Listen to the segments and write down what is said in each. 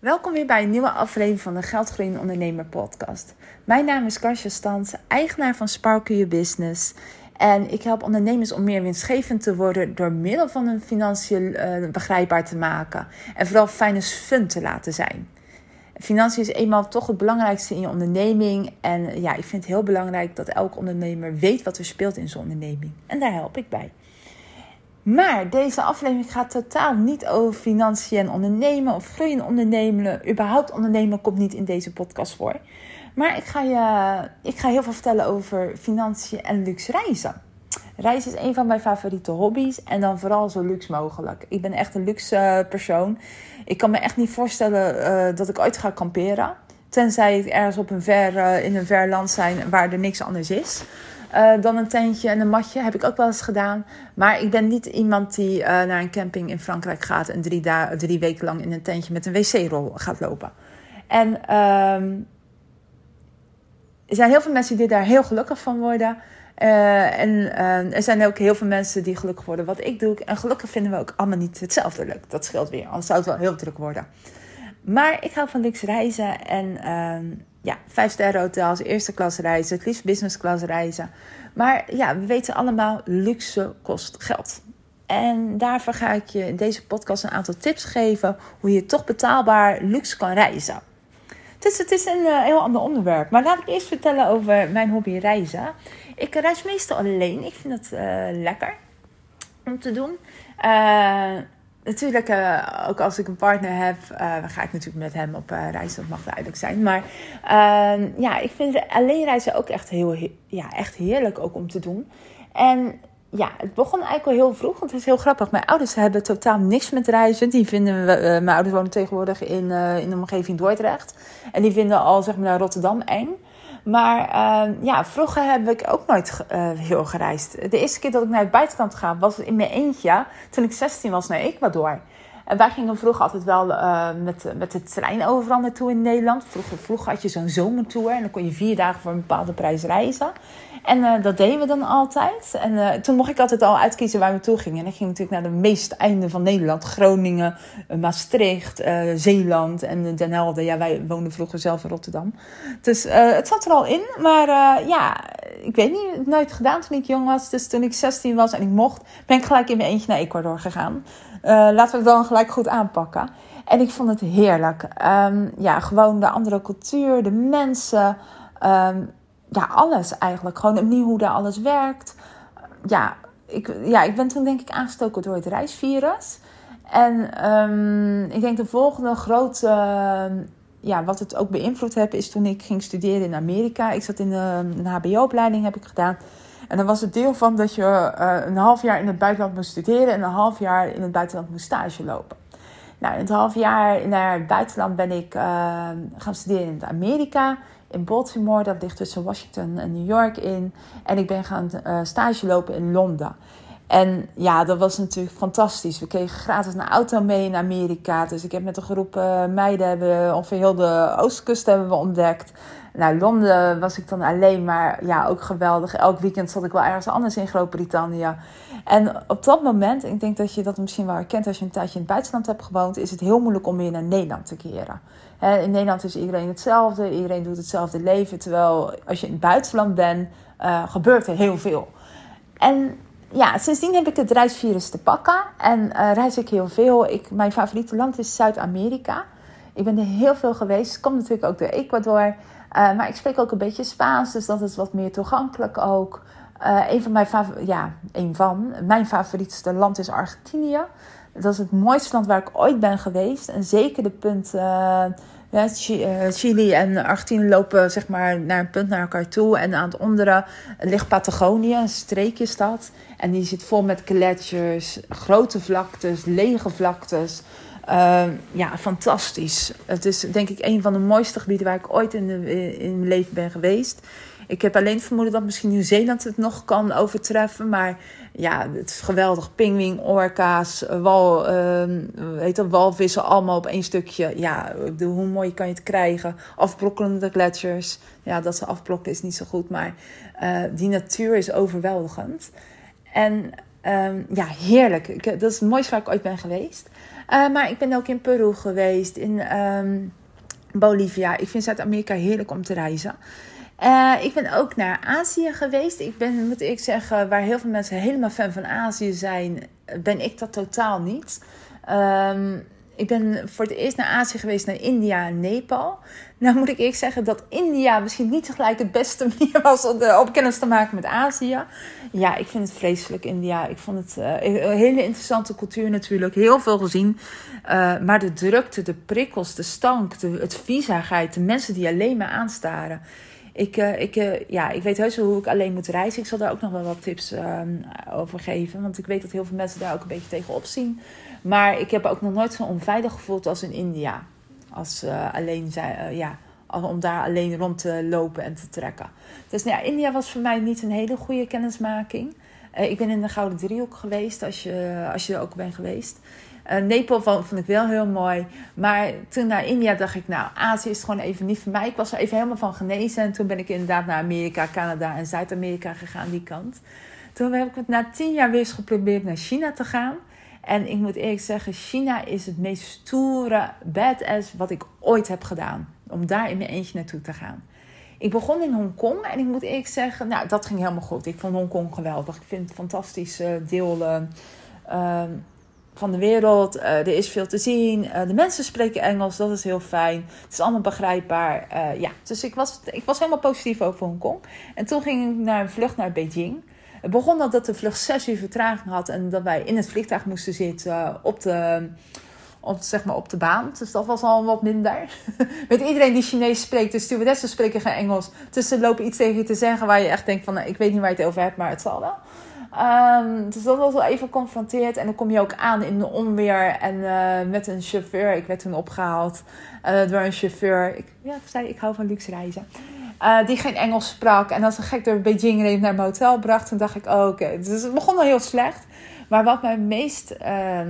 Welkom weer bij een nieuwe aflevering van de Geldgroeiende Ondernemer podcast. Mijn naam is Karsja Stans, eigenaar van Sparkle Your Business. En ik help ondernemers om meer winstgevend te worden door middel van hun financiën uh, begrijpbaar te maken. En vooral fijn fun te laten zijn. Financiën is eenmaal toch het belangrijkste in je onderneming. En ja, ik vind het heel belangrijk dat elke ondernemer weet wat er speelt in zijn onderneming. En daar help ik bij. Maar deze aflevering gaat totaal niet over financiën en ondernemen of groeien ondernemen. Überhaupt ondernemen komt niet in deze podcast voor. Maar ik ga, je, ik ga heel veel vertellen over financiën en luxe reizen. Reizen is een van mijn favoriete hobby's en dan vooral zo luxe mogelijk. Ik ben echt een luxe persoon. Ik kan me echt niet voorstellen uh, dat ik ooit ga kamperen. Tenzij ik ergens op een ver, uh, in een ver land zijn waar er niks anders is. Uh, dan een tentje en een matje. Heb ik ook wel eens gedaan. Maar ik ben niet iemand die uh, naar een camping in Frankrijk gaat en drie, drie weken lang in een tentje met een wc-rol gaat lopen. En um, er zijn heel veel mensen die daar heel gelukkig van worden. Uh, en uh, er zijn ook heel veel mensen die gelukkig worden wat ik doe. En gelukkig vinden we ook allemaal niet hetzelfde leuk. Dat scheelt weer, anders zou het wel heel druk worden. Maar ik hou van luxe reizen en uh, ja, vijf sterren hotels, eerste klas reizen, het liefst business class reizen. Maar ja, we weten allemaal, luxe kost geld. En daarvoor ga ik je in deze podcast een aantal tips geven hoe je toch betaalbaar luxe kan reizen. Dus het is een uh, heel ander onderwerp. Maar laat ik eerst vertellen over mijn hobby reizen. Ik reis meestal alleen. Ik vind het uh, lekker om te doen. Uh, natuurlijk, uh, ook als ik een partner heb, dan ga ik natuurlijk met hem op reis. Dat mag duidelijk zijn. Maar ehm, ja, ik vind alleen reizen ook echt, heel, ja, echt heerlijk ook om te doen. En ja, het begon eigenlijk al heel vroeg. Want het is heel grappig. Mijn ouders hebben totaal niks met reizen. Die vinden, uh, mijn ouders wonen tegenwoordig in, uh, in de omgeving Dordrecht. En die vinden al zeg maar Rotterdam eng. Maar uh, ja, vroeger heb ik ook nooit uh, heel gereisd. De eerste keer dat ik naar het buitenland ga was in mijn eentje. Toen ik 16 was naar Ecuador. En wij gingen vroeger altijd wel uh, met, met de trein overal naartoe in Nederland. Vroeger, vroeger had je zo'n zomertour en dan kon je vier dagen voor een bepaalde prijs reizen. En uh, dat deden we dan altijd. En uh, toen mocht ik altijd al uitkiezen waar we toe gingen. En ik ging natuurlijk naar de meeste einden van Nederland. Groningen, Maastricht, Zeeland en Den Helder. Ja, wij woonden vroeger zelf in Rotterdam. Dus het zat er al in. Maar ja, ik weet niet, nooit gedaan toen ik jong was. Dus toen ik 16 was en ik mocht, ben ik gelijk in mijn eentje naar Ecuador gegaan. Uh, laten we het dan gelijk goed aanpakken. En ik vond het heerlijk. Um, ja, gewoon de andere cultuur, de mensen. Um, ja, alles eigenlijk. Gewoon opnieuw hoe daar alles werkt. Ja ik, ja, ik ben toen denk ik aangestoken door het reisvirus. En um, ik denk de volgende grote, ja, wat het ook beïnvloed heeft, is toen ik ging studeren in Amerika. Ik zat in een, HBO-opleiding, heb ik gedaan. En dan was het deel van dat je uh, een half jaar in het buitenland moest studeren en een half jaar in het buitenland moest stage lopen. Nou, in het half jaar naar het buitenland ben ik uh, gaan studeren in Amerika, in Baltimore, dat ligt tussen Washington en New York in. En ik ben gaan uh, stage lopen in Londen. En ja, dat was natuurlijk fantastisch. We kregen gratis een auto mee in Amerika. Dus ik heb met een groep uh, meiden hebben ongeveer heel de oostkust hebben we ontdekt. Nou, Londen was ik dan alleen, maar ja, ook geweldig. Elk weekend zat ik wel ergens anders in Groot-Brittannië. En op dat moment, ik denk dat je dat misschien wel herkent als je een tijdje in het buitenland hebt gewoond, is het heel moeilijk om weer naar Nederland te keren. in Nederland is iedereen hetzelfde, iedereen doet hetzelfde leven. Terwijl als je in het buitenland bent, uh, gebeurt er heel veel. En ja, sindsdien heb ik het reisvirus te pakken en uh, reis ik heel veel. Ik, mijn favoriete land is Zuid-Amerika. Ik ben er heel veel geweest. Komt natuurlijk ook door Ecuador. Uh, maar ik spreek ook een beetje Spaans, dus dat is wat meer toegankelijk ook. Uh, een van mijn ja, van mijn favorietste land is Argentinië. Dat is het mooiste land waar ik ooit ben geweest. En zeker de punt. Uh, ja, Chili en Argentinië lopen zeg maar naar een punt naar elkaar toe. En aan het onderen ligt Patagonië, een streekjesstad. En die zit vol met gletsjers, grote vlaktes, lege vlaktes. Uh, ja, fantastisch. Het is denk ik een van de mooiste gebieden waar ik ooit in, in mijn leven ben geweest. Ik heb alleen vermoeden dat misschien Nieuw-Zeeland het nog kan overtreffen. Maar ja, het is geweldig. Pingwing, orka's, wal, uh, heet dat, walvissen, allemaal op één stukje. Ja, hoe mooi kan je het krijgen? Afbrokkelende gletsjers. Ja, dat ze afblokken is niet zo goed. Maar uh, die natuur is overweldigend. En ehm, ja, heerlijk. Ik, dat is het mooiste waar ik ooit ben geweest. maar ik ben ook in Peru geweest, in ehm, Bolivia. Ik vind Zuid-Amerika heerlijk om te reizen. ik ben ook naar Azië geweest. Ik ben, moet ik zeggen, waar heel veel mensen helemaal fan van Azië zijn, ben ik dat totaal niet. Um, ik ben voor het eerst naar Azië geweest, naar India en Nepal. Nou moet ik eerlijk zeggen dat India misschien niet tegelijk het beste manier was om op kennis te maken met Azië. Ja, ik vind het vreselijk, India. Ik vond het uh, een hele interessante cultuur natuurlijk. Heel veel gezien. Uh, maar de drukte, de prikkels, de stank, de, het viezigheid, de mensen die alleen maar aanstaren. Ik, uh, ik, ja, ik weet heus wel hoe ik alleen moet reizen. Ik zal daar ook nog wel wat tips ehm, over geven. Want ik weet dat heel veel mensen daar ook een beetje tegen opzien. Maar ik heb ook nog nooit zo onveilig gevoeld als in India. Als uh, alleen ja, om daar alleen rond te lopen en te trekken. Dus nou ja, India was voor mij niet een hele goede kennismaking. Ik ben in de Gouden Driehoek geweest, als je, als je er ook bent geweest. Nepal vond, ik wel heel mooi. Maar toen naar India dacht ik, nou, Azië is gewoon even niet voor mij. Ik was er even helemaal van genezen. En toen ben ik inderdaad naar Amerika, Canada en Zuid-Amerika gegaan, die kant. Toen heb ik het na tien jaar weer eens geprobeerd naar China te gaan. En ik moet eerlijk zeggen, China is het meest stoere badass wat ik ooit heb gedaan. Om daar in mijn eentje naartoe te gaan. Ik begon in Hongkong en ik moet eerlijk zeggen, nou dat ging helemaal goed. Ik vond Hongkong geweldig. Ik vind het een fantastisch uh, deel uh, van de wereld. Uh, er is veel te zien. de mensen spreken Engels, dat is heel fijn. Het is allemaal begrijpbaar. ja, dus ik was, ik was helemaal positief over Hongkong. En toen ging ik naar een vlucht naar Beijing. Het begon al dat de vlucht zes uur vertraging had en dat wij in het vliegtuig moesten zitten op de, op, zeg maar op de baan. Dus dat was al wat minder. Met iedereen die Chinees spreekt, de stewardessen spreken geen Engels. Dus ze lopen iets tegen je te zeggen waar je echt denkt van, nou, ik weet niet waar je het over hebt, maar het zal wel. Um, dus dat was wel even geconfronteerd. En dan kom je ook aan in de onweer en uh, met een chauffeur. Ik werd toen opgehaald uh, door een chauffeur. Ik, ja, ik zei, ik hou van luxe reizen. Uh, die geen Engels sprak. En als een gek door Beijing reed naar mijn hotel bracht. Toen dacht ik, oh, oké. Dus het begon al heel slecht. Maar wat mij meest uh,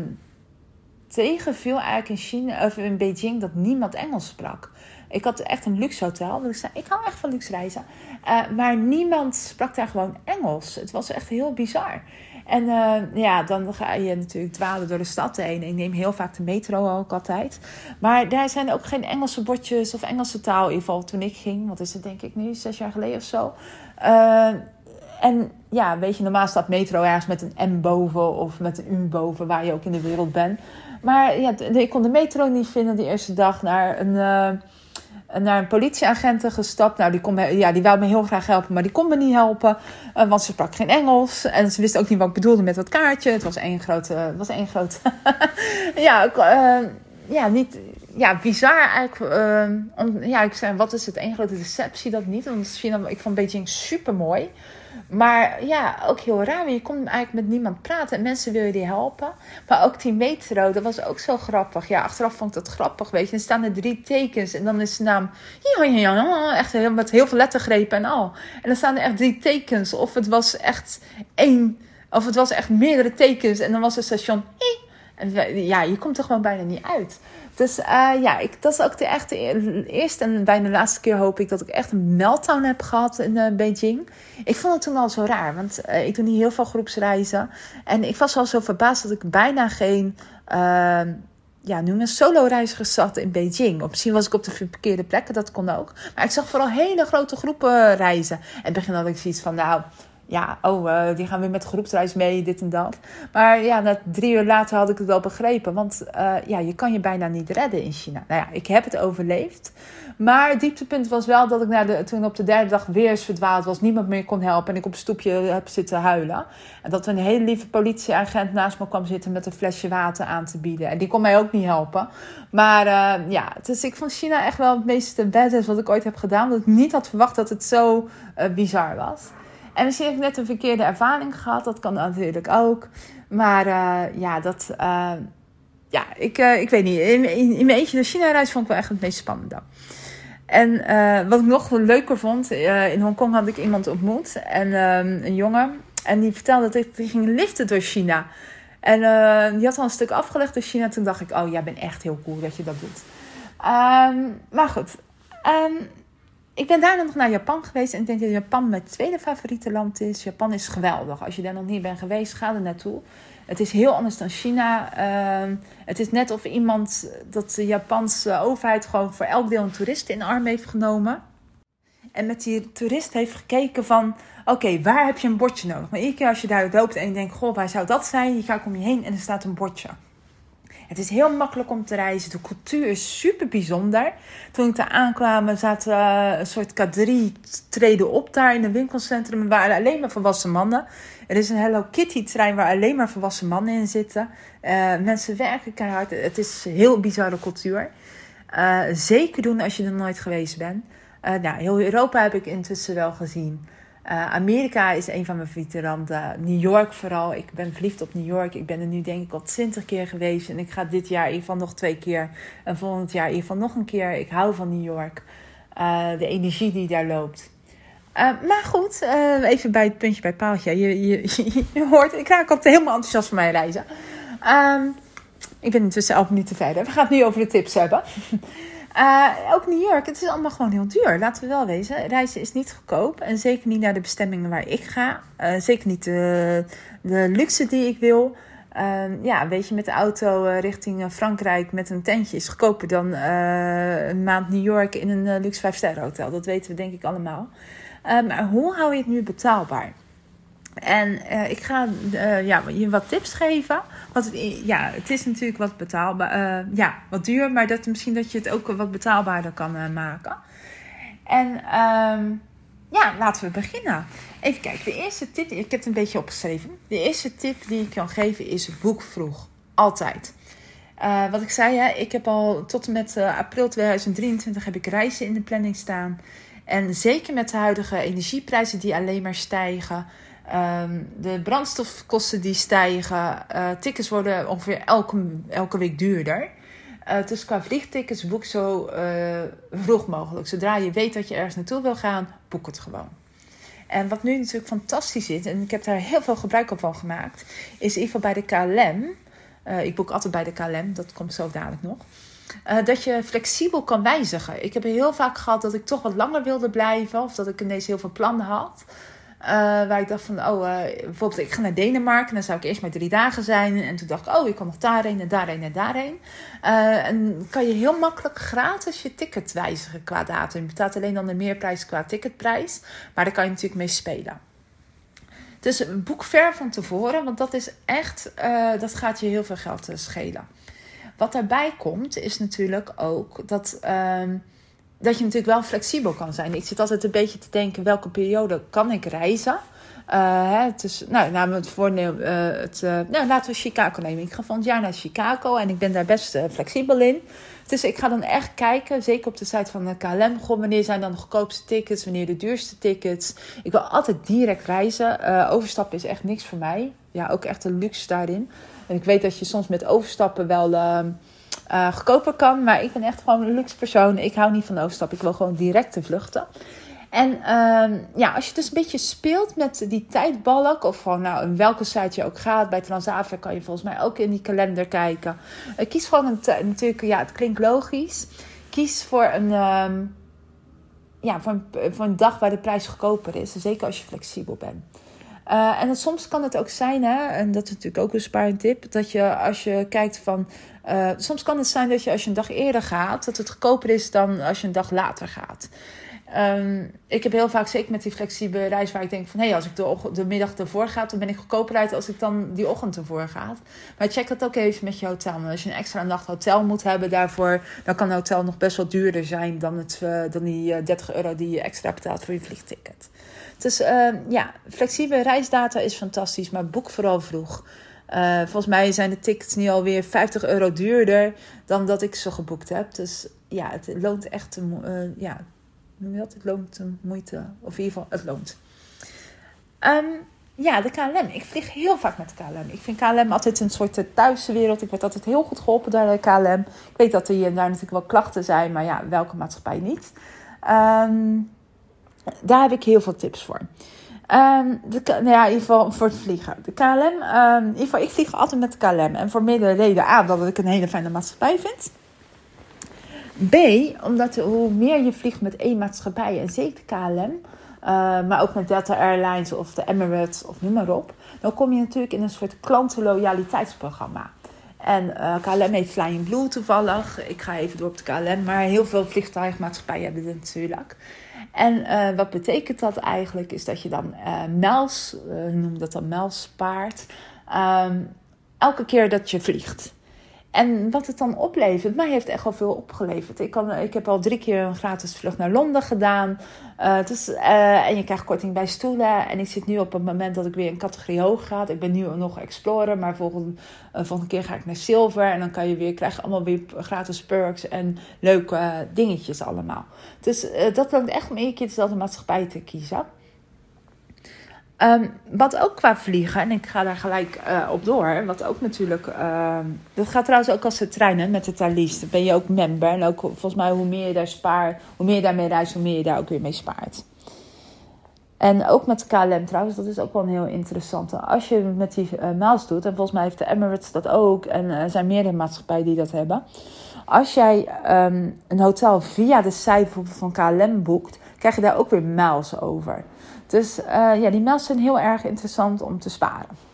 tegenviel eigenlijk in China, of in Beijing, dat niemand Engels sprak. Ik had echt een luxe hotel. Want ik zei, ik hou echt van luxe reizen. Uh, maar niemand sprak daar gewoon Engels. Het was echt heel bizar. En uh, ja, dan ga je natuurlijk dwalen door de stad heen. Ik neem heel vaak de metro ook altijd. Maar daar zijn ook geen Engelse bordjes of Engelse taal. In ieder geval toen ik ging. Wat is het denk ik nu? Zes jaar geleden of zo. Uh, en ja, weet je, normaal staat metro ergens met een M boven of met een U boven, waar je ook in de wereld bent. Maar ja, ik kon de metro niet vinden die eerste dag naar een, naar een politieagent gestapt. Nou, die, kon me, ja, die wou me heel graag helpen, maar die kon me niet helpen. Uh, want ze sprak geen Engels. En ze wist ook niet wat ik bedoelde met dat kaartje. Het was één grote... Het was één grote... ja, uh, ja, niet... Ja, bizar eigenlijk. ja, ik zei, wat is het? één grote deceptie dat niet. Want China, ik vond Beijing super mooi. Maar ja, ook heel raar. Je kon eigenlijk met niemand praten en mensen willen je helpen. Maar ook die metro, dat was ook zo grappig. Ja, achteraf vond ik dat grappig, weet je. Er staan er drie tekens en dan is de naam... Echt met heel veel lettergrepen en al. En dan staan er echt drie tekens. Of het was echt één... Of het was echt meerdere tekens. En dan was het station... En ja, je komt er gewoon bijna niet uit. Dus uh, ja, ik, dat is ook de echte eerste en bijna laatste keer hoop ik dat ik echt een meltdown heb gehad in uh, Beijing. Ik vond het toen al zo raar, want uh, ik doe niet heel veel groepsreizen. En ik was al zo verbaasd dat ik bijna geen ehm, ja, nu een solo-reizigers zat in Beijing. Of misschien was ik op de verkeerde plekken, dat kon ook. Maar ik zag vooral hele grote groepen reizen. En het begin had ik zoiets van, nou, ja, oh, uh, die gaan weer met groepsreis mee, dit en dat. Maar ja, na drie uur later had ik het wel begrepen. Want uh, ja, je kan je bijna niet redden in China. Nou ja, ik heb het overleefd. Maar het dieptepunt was wel dat ik na de, toen op de derde dag weer verdwaald was. Niemand meer kon helpen. En ik op een stoepje heb zitten huilen. En dat een hele lieve politieagent naast me kwam zitten met een flesje water aan te bieden. En die kon mij ook niet helpen. Maar uh, ja, dus ik vond China echt wel het meeste badass wat ik ooit heb gedaan. omdat ik niet had verwacht dat het zo bizar was. En misschien heb ik net een verkeerde ervaring gehad. Dat kan natuurlijk ook. Maar uh, ja, dat... Uh, ja, ik, uh, ik weet niet. In, in, in mijn eentje de China-reis vond ik wel echt het meest spannende. En wat ik nog leuker vond... in Hongkong had ik iemand ontmoet. En ehm, een jongen. En die vertelde dat hij ging liften door China. En die had al een stuk afgelegd door China. Toen dacht ik, oh, jij bent echt heel cool dat je dat doet. Um, maar goed. Um, ik ben daarna nog naar Japan geweest en ik denk dat Japan mijn tweede favoriete land is. Japan is geweldig. Als je daar nog niet bent geweest, ga er naartoe. Het is heel anders dan China. Ehm, het is net of iemand dat de Japanse overheid gewoon voor elk deel een toerist in arm heeft genomen. En met die toerist heeft gekeken van, oké, waar heb je een bordje nodig? Maar iedere keer als je daar loopt en je denkt, goh, waar zou dat zijn? Je gaat om je heen en er staat een bordje. Het is heel makkelijk om te reizen. De cultuur is super bijzonder. Toen ik daar aankwam, zaten uh, een soort K3 treden op daar in een winkelcentrum. Er waren alleen maar volwassen mannen. Er is een Hello Kitty trein waar alleen maar volwassen mannen in zitten. Uh, mensen werken keihard. Het is een heel bizarre cultuur. Uh, zeker doen als je er nooit geweest bent. nou, heel Europa heb ik intussen wel gezien. Uh, Amerika is een van mijn favoriete landen. New York vooral. Ik ben verliefd op New York. Ik ben er nu denk ik al twintig keer geweest. En ik ga dit jaar geval nog twee keer. En volgend jaar geval nog een keer. Ik hou van New York. Uh, de energie die daar loopt. Uh, maar goed, even bij het puntje bij het paaltje. Je, je, hoort, ik raak altijd helemaal enthousiast van mijn reizen. Um, ik ben intussen elf minuten verder. We gaan het nu over de tips hebben. Uh, ook New York, het is allemaal gewoon heel duur. Laten we wel wezen. Reizen is niet goedkoop. En zeker niet naar de bestemmingen waar ik ga. Uh, zeker niet de, de luxe die ik wil. Uh, ja, weet je, met de auto uh, richting Frankrijk met een tentje is goedkoper dan een maand New York in een luxe 5-sterren hotel. Dat weten we denk ik allemaal. maar hoe hou je het nu betaalbaar? En ik ga ja, je wat tips geven. Want het, ja, het is natuurlijk wat betaalbaar. Uh, ja, wat duur, maar dat, misschien dat je het ook wat betaalbaarder kan maken. En um, ja, laten we beginnen. Even kijken, de eerste tip, ik heb het een beetje opgeschreven. De eerste tip die ik kan geven is boek vroeg. Altijd. wat ik zei, hè, ik heb al tot en met april 2023 heb ik reizen in de planning staan. En zeker met de huidige energieprijzen die alleen maar stijgen Um, de brandstofkosten die stijgen. Uh, tickets worden ongeveer elke, elke week duurder. Uh, dus qua vliegtickets boek zo uh, vroeg mogelijk. Zodra je weet dat je ergens naartoe wil gaan, boek het gewoon. En wat nu natuurlijk fantastisch is, en ik heb daar heel veel gebruik van gemaakt, is in ieder geval bij de KLM. ik boek altijd bij de KLM, dat komt zo dadelijk nog. dat je flexibel kan wijzigen. Ik heb heel vaak gehad dat ik toch wat langer wilde blijven, of dat ik ineens heel veel plannen had. Uh, waar ik dacht van, oh, uh, bijvoorbeeld ik ga naar Denemarken. Dan zou ik eerst maar drie dagen zijn. En toen dacht ik, oh, ik kan nog daarheen en daarheen en daarheen. Uh, en kan je heel makkelijk gratis je ticket wijzigen qua datum. Je betaalt alleen dan de meerprijs qua ticketprijs. Maar daar kan je natuurlijk mee spelen. Dus boek ver van tevoren, want dat is echt, dat gaat je heel veel geld schelen. Wat daarbij komt, is natuurlijk ook dat ehm, dat je natuurlijk wel flexibel kan zijn. Ik zit altijd een beetje te denken, welke periode kan ik reizen? Uh, hè, nou, namelijk het voorneem, uh, het, nou, laten we Chicago nemen. Ik ga van het jaar naar Chicago en ik ben daar best flexibel in. Dus ik ga dan echt kijken, zeker op de site van de KLM, wanneer zijn dan de goedkoopste tickets, wanneer de duurste tickets. Ik wil altijd direct reizen. overstappen is echt niks voor mij. Ja, ook echt een luxe daarin. En ik weet dat je soms met overstappen wel ehm, uh, kan. Maar ik ben echt gewoon een luxe persoon. Ik hou niet van overstappen. Ik wil gewoon directe vluchten. En uh, ja, als je dus een beetje speelt met die tijdbalk, of gewoon nou, in welke site je ook gaat, bij Transavia kan je volgens mij ook in die kalender kijken. Uh, kies gewoon een, natuurlijk, ja, het klinkt logisch. Kies voor een, um, ja, voor een, voor een dag waar de prijs goedkoper is. Zeker als je flexibel bent. Uh, en soms kan het ook zijn, hè, en dat is natuurlijk ook een spaartip, dat je als je kijkt van. Uh, soms kan het zijn dat je als je een dag eerder gaat, dat het goedkoper is dan als je een dag later gaat. Um, ik heb heel vaak, zeker met die flexibele reis, waar ik denk van hé, hey, als ik de, middag ervoor ga, dan ben ik goedkoper uit als ik dan die ochtend ervoor ga. Maar check dat ook even met je hotel. Want als je een extra nacht hotel moet hebben daarvoor, dan kan een hotel nog best wel duurder zijn dan, het, uh, dan die uh, 30 euro die je extra betaalt voor je vliegticket. Dus uh, ja, flexibele reisdata is fantastisch, maar boek vooral vroeg. Uh, volgens mij zijn de tickets nu alweer 50 euro duurder dan dat ik ze geboekt heb. Dus ja, het loont echt, ja, noem je dat? Het loont de moeite, of in ieder geval, het loont. Um, ja, de KLM. Ik vlieg heel vaak met de KLM. Ik vind KLM altijd een soort thuiswereld. Ik werd altijd heel goed geholpen door de KLM. Ik weet dat er hier en daar natuurlijk wel klachten zijn, maar ja, welke maatschappij niet? Um, daar heb ik heel veel tips voor. Um, de, nou ja, in ieder geval voor het vliegen. De KLM, in ieder geval, ik vlieg altijd met de KLM. En voor meerdere reden aan dat ik een hele fijne maatschappij vind. B, omdat hoe meer je vliegt met één maatschappij, en zeker KLM, uh, maar ook met Delta Airlines of de Emirates of noem maar op, dan kom je natuurlijk in een soort klantenloyaliteitsprogramma. En uh, KLM heeft Flying Blue toevallig. Ik ga even door op de KLM, maar heel veel vliegtuigmaatschappijen hebben dit natuurlijk. En uh, wat betekent dat eigenlijk? Is dat je dan uh, mijls, noem dat dan mijls spaart, um, elke keer dat je vliegt. En wat het dan oplevert, mij heeft echt wel veel opgeleverd. Ik, kan, ik heb al drie keer een gratis vlucht naar Londen gedaan. Dus, uh, en je krijgt korting bij stoelen. En ik zit nu op het moment dat ik weer in categorie hoog ga. Ik ben nu nog Explorer, maar volgende, uh, volgende keer ga ik naar Silver. En dan kan je weer, krijg je allemaal weer gratis perks en leuke dingetjes allemaal. Dus dat loont echt om één keer dezelfde maatschappij te kiezen. Um, wat ook qua vliegen, en ik ga daar gelijk uh, op door, wat ook natuurlijk, uh, dat gaat trouwens ook als de treinen met de Thalys. Dan ben je ook member en ook volgens mij hoe meer je daar spaart, hoe meer daarmee reist, hoe meer je daar ook weer mee spaart. En ook met KLM trouwens, dat is ook wel een heel interessante. Als je met die uh, miles doet, en volgens mij heeft de Emirates dat ook, en er zijn meerdere maatschappijen die dat hebben. Als jij um, een hotel via de site van KLM boekt, krijg je daar ook weer miles over. Dus uh, ja, die mails zijn heel erg interessant om te sparen.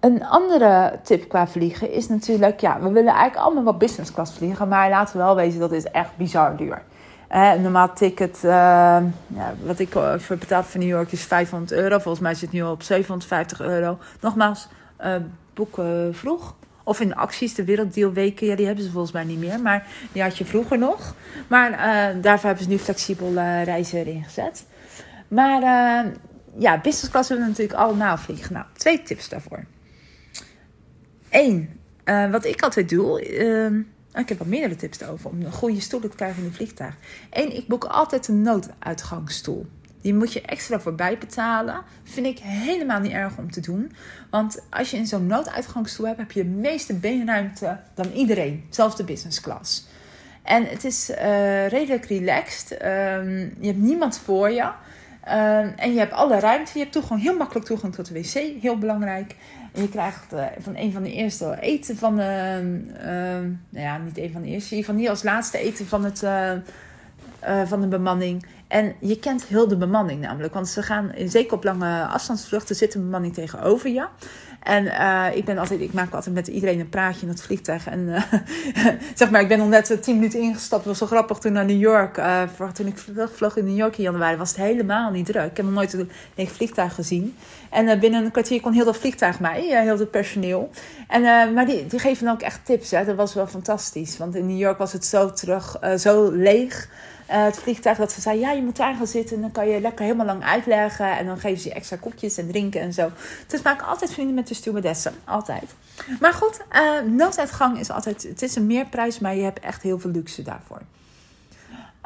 Een andere tip qua vliegen is natuurlijk, ja, we willen eigenlijk allemaal wel business class vliegen, maar laten we wel wezen, dat is echt bizar duur. Uh, een normaal ticket, uh, ja, wat ik voor betaald voor New York is 500 euro. Volgens mij zit het nu al op 750 euro. Nogmaals, boeken vroeg. Of in acties, de werelddealweken, ja, die hebben ze volgens mij niet meer. Maar die had je vroeger nog. Maar uh, daarvoor hebben ze nu flexibel uh, reizen erin gezet. Maar uh, ja, business class willen we natuurlijk allemaal vliegen. Nou, twee tips daarvoor. Eén, wat ik altijd doe... Ehm, ik heb wat meerdere tips daarover om een goede stoel te krijgen in een vliegtuig. Eén, ik boek altijd een nooduitgangsstoel. Die moet je extra voorbij betalen. Vind ik helemaal niet erg om te doen. Want als je in zo'n nooduitgangsstoel hebt, heb je de meeste beenruimte dan iedereen. Zelfs de business class. En het is uh, redelijk relaxed. Um, je hebt niemand voor je. Um, en je hebt alle ruimte. Je hebt toegang, heel makkelijk toegang tot de wc. Heel belangrijk. En je krijgt uh, van een van de eerste eten van. Uh, nou ja, niet een van de eerste. Geval niet als laatste eten van, het, uh, van de bemanning. En je kent heel de bemanning namelijk. Want ze gaan, zeker op lange afstandsvluchten, zit een bemanning tegenover je. En uh, ik, ben altijd, ik maak altijd met iedereen een praatje in het vliegtuig. En uh, zeg maar, ik ben al net tien minuten ingestapt. Dat was zo grappig toen naar New York. Toen ik vloog in New York in januari was het helemaal niet druk. Ik heb nog nooit een vliegtuig gezien. En binnen een kwartier kon heel dat vliegtuig mij, heel het personeel. En, maar die, die geven dan ook echt tips. Hè. Dat was wel fantastisch. Want in New York was het zo, terug, zo leeg. Uh, het vliegtuig dat ze zei: Ja, je moet daar gaan zitten. En dan kan je lekker helemaal lang uitleggen. En dan geven ze je extra koekjes en drinken en zo. Dus maak altijd vrienden met de stewardessen. Altijd. Maar goed, uh, nooduitgang is altijd. Het is een meerprijs, maar je hebt echt heel veel luxe daarvoor.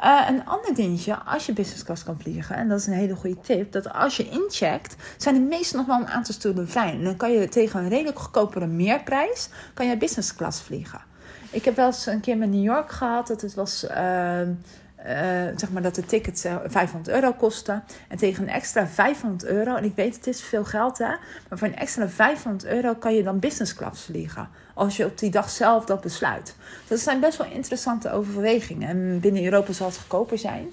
Uh, een ander dingetje, als je business class kan vliegen, en dat is een hele goede tip, dat als je incheckt, zijn de meeste nog wel een aantal stoelen vrij. Dan kan je tegen een redelijk goedkopere meerprijs, kan je business class vliegen. Ik heb wel eens een keer met New York gehad, dat het was... Uh, uh, zeg maar dat de tickets 500 euro kosten. En tegen een extra 500 euro, en ik weet het is veel geld hè, maar voor een extra 500 euro kan je dan business class vliegen. Als je op die dag zelf dat besluit. Dat zijn best wel interessante overwegingen. En binnen Europa zal het goedkoper zijn.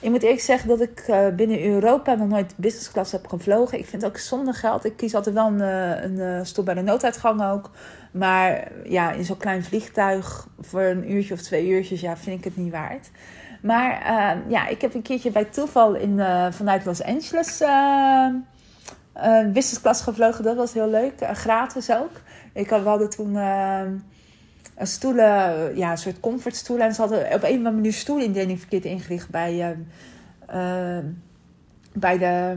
Ik moet eerlijk zeggen dat ik uh, binnen Europa nog nooit business class heb gevlogen. Ik vind ook zonder geld. Ik kies altijd wel eh, een stop bij de nooduitgang ook. Maar ja, in zo'n klein vliegtuig voor een uurtje of twee uurtjes, ja, vind ik het niet waard. Maar uh, ja, ik heb een keertje bij toeval in, uh, vanuit Los Angeles uh, business class gevlogen. Dat was heel leuk. gratis ook. Ik had, we hadden toen een stoelen, ja, een soort comfortstoelen. En ze hadden op een of andere manier stoelindeling verkeerd ingericht bij, bij de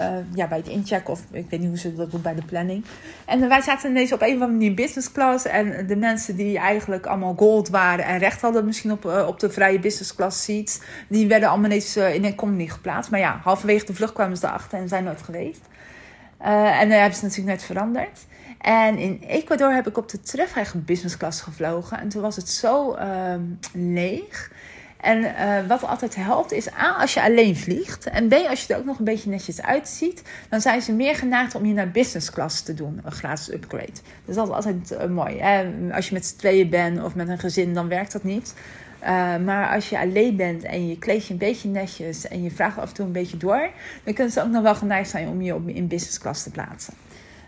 uh, ja, bij het inchecken of ik weet niet hoe ze dat doen bij de planning. En wij zaten ineens op een of andere manier business class. En de mensen die eigenlijk allemaal gold waren en recht hadden misschien op, uh, op de vrije business class seats, die werden allemaal ineens uh, in een economy geplaatst. Maar ja, halverwege de vlucht kwamen ze erachter en zijn nooit geweest. en dan hebben ze natuurlijk net veranderd. En in Ecuador heb ik op de terug business class gevlogen. En toen was het zo leeg. En uh, wat altijd helpt is A, als je alleen vliegt. En B, als je er ook nog een beetje netjes uitziet. Dan zijn ze meer geneigd om je naar business class te doen. Een gratis upgrade. Dus dat is altijd uh, mooi. Als je met z'n tweeën bent of met een gezin, dan werkt dat niet. Uh, maar als je alleen bent en je kleed je een beetje netjes en je vraagt af en toe een beetje door, dan kunnen ze ook nog wel geneigd zijn om je op, in business class te plaatsen.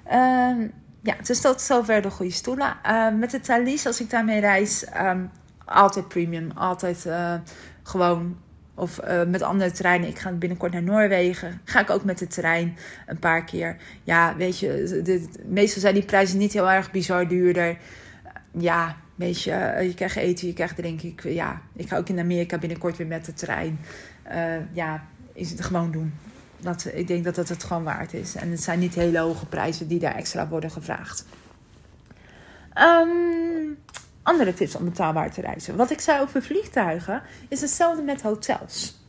Uh, ja, dus dat is zover de goede stoelen. Uh, met de Thalys, als ik daarmee reis, um, altijd premium. Altijd uh, gewoon. Of uh, met andere treinen. Ik ga binnenkort naar Noorwegen. Ga ik ook met de trein een paar keer. Ja, weet je, meestal zijn die prijzen niet heel erg bizar duurder. Ja, weet je, je krijgt eten, je krijgt drinken. Ik, ja, ik ga ook in Amerika binnenkort weer met de trein. ja, is het gewoon doen. Dat, ik denk dat dat het gewoon waard is. En het zijn niet hele hoge prijzen die daar extra worden gevraagd. Um, andere tips om betaalbaar te reizen. Wat ik zei over vliegtuigen is hetzelfde met hotels.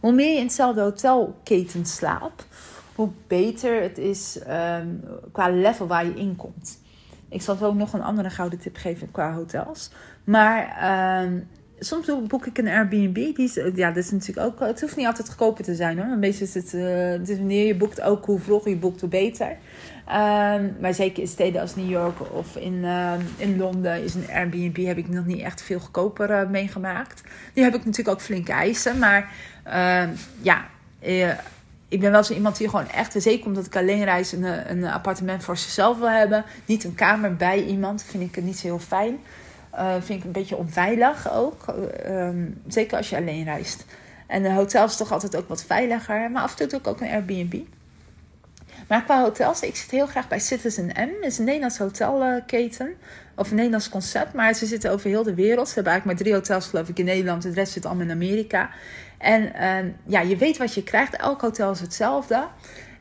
Hoe meer je in hetzelfde hotelketen slaapt, hoe beter het is um, qua level waar je in komt. Ik zal ook nog een andere gouden tip geven qua hotels. Maar um, soms boek ik een Airbnb. Die is, ja, dat is natuurlijk ook. Het hoeft niet altijd goedkoper te zijn hoor. Maar meestal is het, is wanneer je boekt ook hoe vroeger je boekt, hoe beter. Um, maar zeker in steden als New York of in, uh, in Londen is een Airbnb heb ik nog niet echt veel goedkoper uh, meegemaakt. Die heb ik natuurlijk ook flinke eisen. Maar ja, ik ben wel zo iemand die gewoon echt, zeker omdat ik alleen reis, een, een appartement voor zichzelf wil hebben. Niet een kamer bij iemand. vind ik het niet zo heel fijn. Vind ik een beetje onveilig ook. Zeker als je alleen reist. En de hotel is toch altijd ook wat veiliger. Maar af en toe ook een Airbnb. Maar qua hotels, ik zit heel graag bij Citizen M. Dat is een Nederlands hotelketen. Of een Nederlands concept. Maar ze zitten over heel de wereld. Ze hebben eigenlijk maar drie hotels geloof ik in Nederland. De rest zit allemaal in Amerika. En uh, ja, je weet wat je krijgt. Elk hotel is hetzelfde.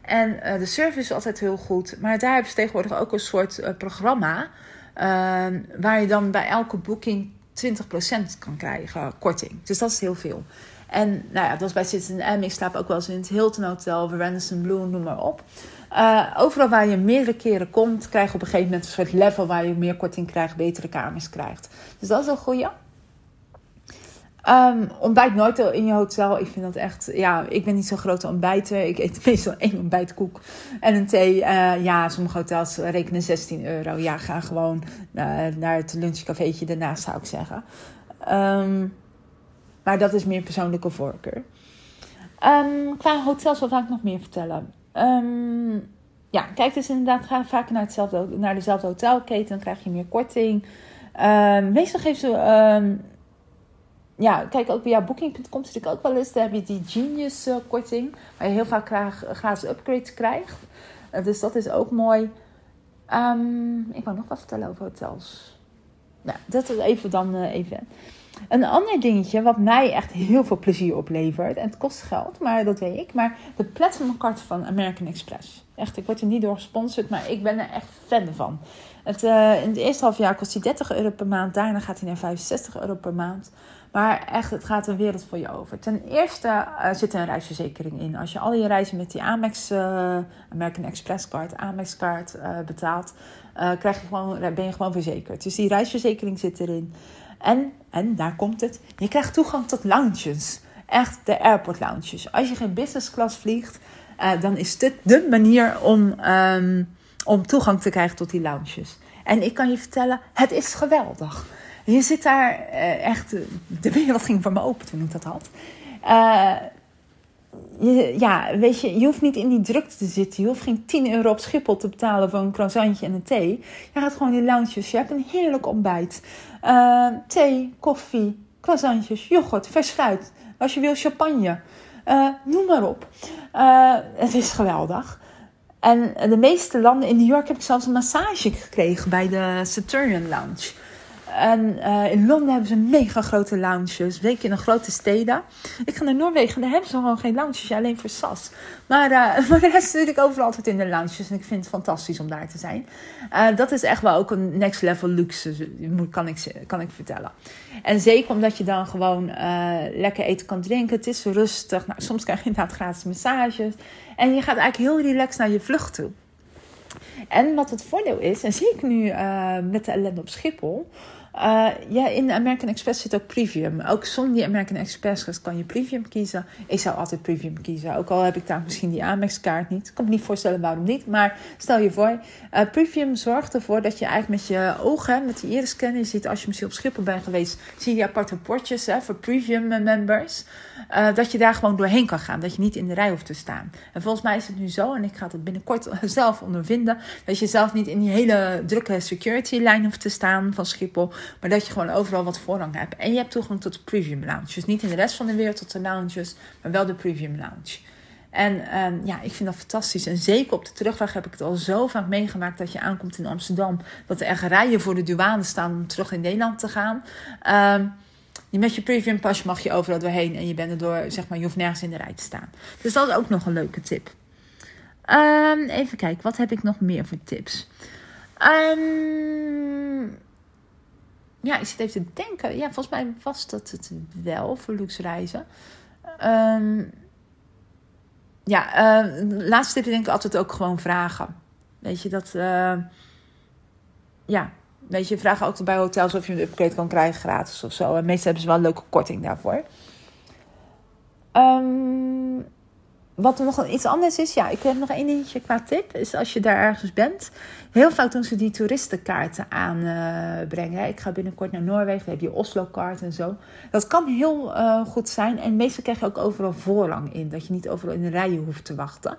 En uh, de service is altijd heel goed. Maar daar hebben ze tegenwoordig ook een soort uh, programma. Ehm, waar je dan bij elke boeking 20% kan krijgen, korting. Dus dat is heel veel. En nou ja, dat was bij Citizen M. Ik slaap ook wel eens in het Hilton Hotel, Radisson Blue, noem maar op. Uh, overal waar je meerdere keren komt, krijg je op een gegeven moment een soort level waar je meer korting krijgt, betere kamers krijgt. Dus dat is een goede. Um, ontbijt nooit in je hotel. Ik vind dat echt. Ja, ik ben niet zo'n grote ontbijter. Ik eet meestal één ontbijtkoek en een thee. Uh, ja, sommige hotels rekenen 16 euro. Ja, ga gewoon uh, naar het lunchcafeetje daarnaast, zou ik zeggen. Um, maar dat is meer persoonlijke voorkeur. Um, qua hotels, wat ga ik nog meer vertellen? Ja, kijk dus inderdaad ga vaak naar, hetzelfde, naar dezelfde hotelketen. Dan krijg je meer korting. meestal geven ze ja, kijk ook via booking.com zit ik ook wel eens. Daar heb je die Genius uh, korting. Waar je heel vaak graag, gratis upgrades krijgt. Uh, dus dat is ook mooi. Um, ik wou nog wat vertellen over hotels. Nou, dat is even dan uh, even. Een ander dingetje wat mij echt heel veel plezier oplevert. En het kost geld, maar dat weet ik. Maar de Platinum Card van American Express. Echt, ik word er niet door gesponsord, maar ik ben er echt fan van. Het, uh, in het eerste half jaar kost hij 30 euro per maand. Daarna gaat hij naar 65 euro per maand. Maar echt, het gaat een wereld voor je over. Ten eerste uh, zit er een reisverzekering in. Als je al je reizen met die Amex, uh, American Express card, Amex uh, betaalt, krijg je gewoon, ben je gewoon verzekerd. Dus die reisverzekering zit erin. En, en daar komt het, je krijgt toegang tot lounges. Echt de airport lounges. Als je geen business class vliegt, dan is dit de manier om, um, om toegang te krijgen tot die lounges. En ik kan je vertellen, het is geweldig. Je zit daar uh, echt, de wereld ging voor me open toen ik dat had. Je, ja, weet je, je hoeft niet in die drukte te zitten. Je hoeft geen 10 euro op Schiphol te betalen voor een croissantje en een thee. Je gaat gewoon in lounges. Je hebt een heerlijk ontbijt. Uh, thee, koffie, croissantjes, yoghurt, vers fruit. Als je wil, champagne. noem maar op. het is geweldig. En de meeste landen in New York heb ik zelfs een massage gekregen bij de Saturn Lounge. En uh, in Londen hebben ze mega grote lounges. Weet je, in de grote steden. Ik ga naar Noorwegen, daar hebben ze gewoon geen lounges. alleen voor SAS. Maar uh, voor de rest zit ik overal altijd in de lounges. En ik vind het fantastisch om daar te zijn. Uh, dat is echt wel ook een next level luxe, kan ik, kan ik vertellen. En zeker omdat je dan gewoon lekker eten kan drinken. Het is rustig. Nou, soms krijg je inderdaad gratis massages. En je gaat eigenlijk heel relaxed naar je vlucht toe. En wat het voordeel is, en zie ik nu met de ellende op Schiphol. Uh, ja, in American Express zit ook premium. Ook zonder die American Express kan je premium kiezen. Ik zou altijd premium kiezen. Ook al heb ik daar misschien die Amex-kaart niet. Ik kan me niet voorstellen waarom niet. Maar stel je voor, uh, premium zorgt ervoor dat je eigenlijk met je ogen, met die iris-scan, je ziet als je misschien op Schiphol bent geweest, zie je aparte portjes hè, voor premium members. Uh, dat je daar gewoon doorheen kan gaan. Dat je niet in de rij hoeft te staan. En volgens mij is het nu zo, en ik ga het binnenkort zelf ondervinden, dat je zelf niet in die hele drukke security lijn hoeft te staan van Schiphol. Maar dat je gewoon overal wat voorrang hebt. En je hebt toegang tot de premium lounge. Dus niet in de rest van de wereld tot de lounges, maar wel de premium lounge. En um, ja, ik vind dat fantastisch. En zeker op de terugweg heb ik het al zo vaak meegemaakt dat je aankomt in Amsterdam. Dat er echt rijen voor de douane staan om terug in Nederland te gaan. Um, met je premium pas mag je overal doorheen en je bent er door, zeg maar, je hoeft nergens in de rij te staan. Dus dat is ook nog een leuke tip. Um, even kijken, wat heb ik nog meer voor tips? Um, ja, ik zit even te denken. Ja, volgens mij was dat het wel voor luxe reizen. Um, ja, uh, laatste tip denk ik altijd ook gewoon vragen. Weet je, dat... Uh, ja, weet je, vragen ook bij hotels of je een upgrade kan krijgen gratis of zo. En meestal hebben ze wel een leuke korting daarvoor. Um, wat nog iets anders is, ja, ik heb nog één dingetje qua tip. Is als je daar ergens bent. Heel vaak doen ze die toeristenkaarten aanbrengen. Uh, ik ga binnenkort naar Noorwegen, heb je Oslo-kaart en zo. Dat kan heel uh, goed zijn. En meestal krijg je ook overal voorrang in. Dat je niet overal in de rijen hoeft te wachten.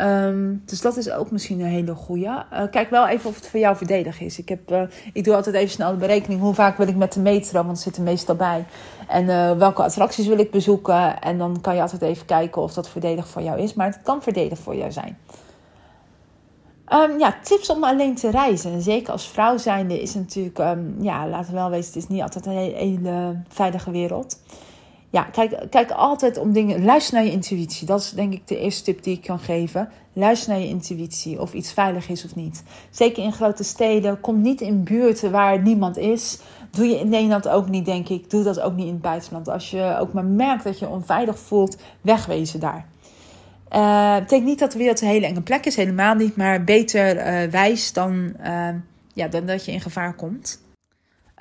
Um, dus dat is ook misschien een hele goede. Uh, kijk wel even of het voor jou voordelig is. Ik, heb, ik doe altijd even snel de berekening. Hoe vaak wil ik met de metro? Want het zit er meestal bij. En uh, welke attracties wil ik bezoeken? En dan kan je altijd even kijken of dat voordelig voor jou is. Maar het kan voordelig voor jou zijn. Um, ja, tips om alleen te reizen. Zeker als vrouw zijnde is natuurlijk... Um, ja, laten we wel weten, het is niet altijd een hele veilige wereld ja, kijk, kijk altijd om dingen. Luister naar je intuïtie. Dat is denk ik de eerste tip die ik kan geven. Luister naar je intuïtie. Of iets veilig is of niet. Zeker in grote steden. Kom niet in buurten waar niemand is. Doe je in Nederland ook niet, denk ik. Doe dat ook niet in het buitenland. Als je ook maar merkt dat je onveilig voelt, wegwezen daar. Uh, betekent niet dat de wereld een hele enge plek is, helemaal niet. Maar beter uh, wijs dan, uh, ja, dan dat je in gevaar komt.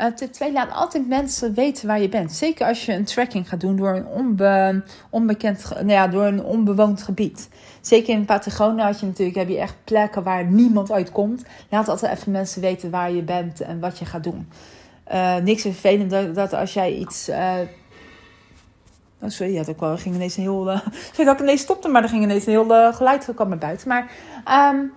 Uh, tip 2, laat altijd mensen weten waar je bent. Zeker als je een tracking gaat doen door een onbe, onbekend, nou ja, door een onbewoond gebied. Zeker in Patagonia had je natuurlijk, heb je echt plekken waar niemand uitkomt. Laat altijd even mensen weten waar je bent en wat je gaat doen. Uh, niks vervelend dat, dat als jij iets... Uh, Oh, sorry, ja, dat ging ineens een heel. Uh, ik dat ik ineens stopte, maar er ging ineens een heel uh, geluid naar buiten. Maar um,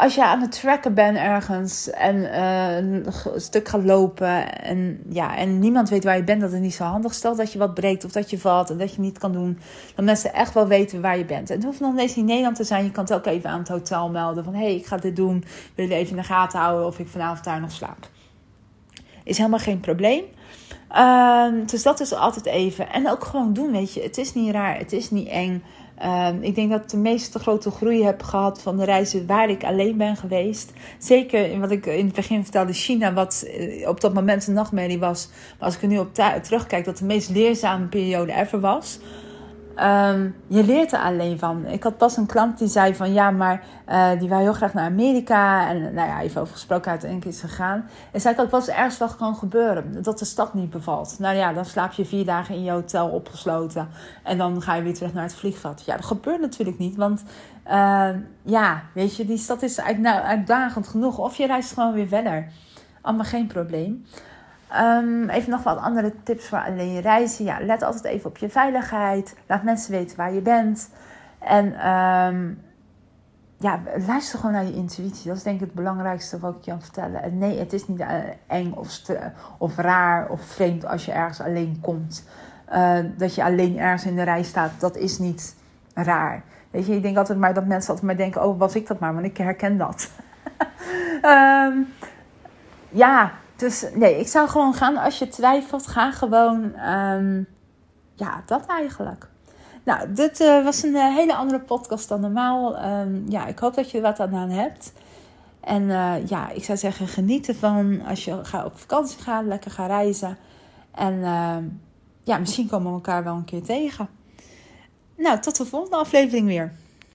als je aan het tracken bent ergens en uh, een stuk gaat lopen en, ja, en niemand weet waar je bent, dat het niet zo handig. Stel dat je wat breekt of dat je valt en dat je niet kan doen, dan mensen echt wel weten waar je bent. En het hoeft nog eens in Nederland te zijn. Je kan het ook even aan het hotel melden van hé, hey, ik ga dit doen. Wil je even in de gaten houden of ik vanavond daar nog slaap? Is helemaal geen probleem. Uh, dus dat is altijd even. En ook gewoon doen, weet je. Het is niet raar, het is niet eng. Um, ik denk dat ik de meeste grote groei heb gehad van de reizen waar ik alleen ben geweest. Zeker in wat ik in het begin vertelde, China, wat eh, op dat moment een nachtmerrie was. Maar als ik er nu op terugkijk, dat de meest leerzame periode ever was. Um, je leert er alleen van. Ik had pas een klant die zei van ja, maar uh, die wou heel graag naar Amerika. En nou ja, even over gesproken, uiteindelijk is gegaan. En zei ik wat ergens wel gewoon gebeuren? Dat de stad niet bevalt. Nou ja, dan slaap je vier dagen in je hotel opgesloten. En dan ga je weer terug naar het vliegveld. Ja, dat gebeurt natuurlijk niet. Want uh, ja, weet je, die stad is uitdagend genoeg. Of je reist gewoon weer verder. Allemaal geen probleem. Um, even nog wat andere tips voor alleen reizen. Ja, let altijd even op je veiligheid. Laat mensen weten waar je bent. En um, ja, luister gewoon naar je intuïtie. Dat is denk ik het belangrijkste wat ik je kan vertellen. En nee, het is niet uh, eng of, of raar of vreemd als je ergens alleen komt. Uh, dat je alleen ergens in de rij staat, dat is niet raar. Weet je, ik denk altijd maar dat mensen altijd maar denken: oh, was ik dat maar, want ik herken dat. ja, dus nee, ik zou gewoon gaan als je twijfelt. Ga gewoon. Um, ja, dat eigenlijk. Nou, dit uh, was een uh, hele andere podcast dan normaal. Um, ja, ik hoop dat je er wat aan hebt. En uh, ja, ik zou zeggen, geniet ervan als je ga op vakantie gaat, lekker ga reizen. En ja, misschien komen we elkaar wel een keer tegen. Nou, tot de volgende aflevering weer.